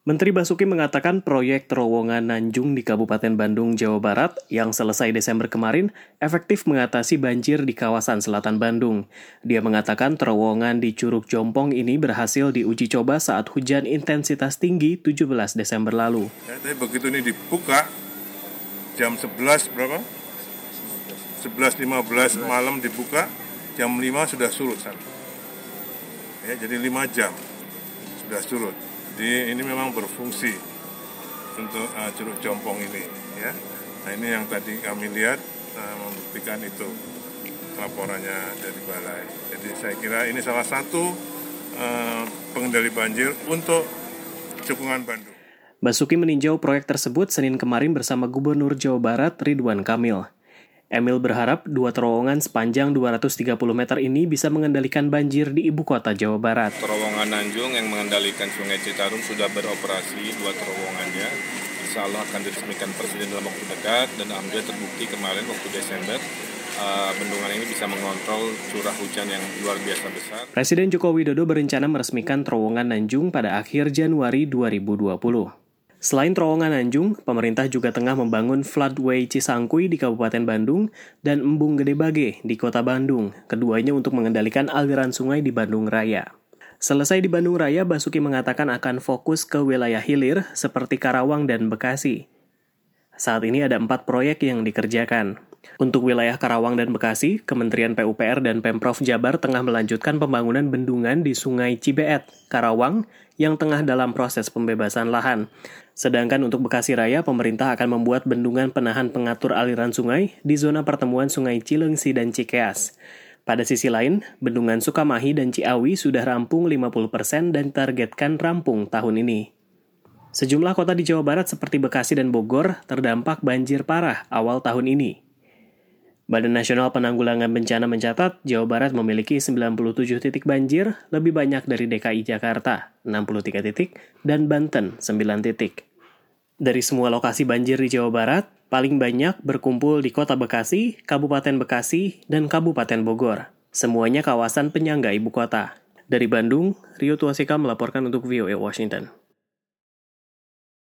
Menteri Basuki mengatakan proyek terowongan Nanjung di Kabupaten Bandung, Jawa Barat yang selesai Desember kemarin efektif mengatasi banjir di kawasan selatan Bandung. Dia mengatakan terowongan di Curug Jompong ini berhasil diuji coba saat hujan intensitas tinggi 17 Desember lalu. Ya, begitu ini dibuka jam 11 berapa? 11.15 malam dibuka, jam 5 sudah surut. Ya, jadi 5 jam sudah surut. Jadi ini memang berfungsi untuk uh, Curug Jompong ini ya. Nah ini yang tadi kami lihat uh, membuktikan itu laporannya dari balai. Jadi saya kira ini salah satu uh, pengendali banjir untuk cekungan Bandung. Basuki meninjau proyek tersebut Senin kemarin bersama Gubernur Jawa Barat Ridwan Kamil. Emil berharap dua terowongan sepanjang 230 meter ini bisa mengendalikan banjir di ibu kota Jawa Barat. Terowongan Nanjung yang mengendalikan Sungai Citarum sudah beroperasi dua terowongannya. Insya Allah akan diresmikan Presiden dalam waktu dekat dan alhamdulillah terbukti kemarin waktu Desember uh, bendungan ini bisa mengontrol curah hujan yang luar biasa besar. Presiden Joko Widodo berencana meresmikan terowongan Nanjung pada akhir Januari 2020. Selain terowongan Anjung, pemerintah juga tengah membangun floodway Cisangkui di Kabupaten Bandung dan Embung Gede Bage di Kota Bandung, keduanya untuk mengendalikan aliran sungai di Bandung Raya. Selesai di Bandung Raya, Basuki mengatakan akan fokus ke wilayah hilir seperti Karawang dan Bekasi. Saat ini ada empat proyek yang dikerjakan. Untuk wilayah Karawang dan Bekasi, Kementerian PUPR dan Pemprov Jabar tengah melanjutkan pembangunan bendungan di Sungai Cibeet, Karawang, yang tengah dalam proses pembebasan lahan. Sedangkan untuk Bekasi Raya, pemerintah akan membuat bendungan penahan pengatur aliran sungai di zona pertemuan Sungai Cilengsi dan Cikeas. Pada sisi lain, bendungan Sukamahi dan Ciawi sudah rampung 50% dan targetkan rampung tahun ini. Sejumlah kota di Jawa Barat seperti Bekasi dan Bogor terdampak banjir parah awal tahun ini. Badan Nasional Penanggulangan Bencana mencatat Jawa Barat memiliki 97 titik banjir, lebih banyak dari DKI Jakarta, 63 titik, dan Banten, 9 titik. Dari semua lokasi banjir di Jawa Barat, paling banyak berkumpul di Kota Bekasi, Kabupaten Bekasi, dan Kabupaten Bogor. Semuanya kawasan penyangga ibu kota. Dari Bandung, Rio Tuasika melaporkan untuk VOA Washington.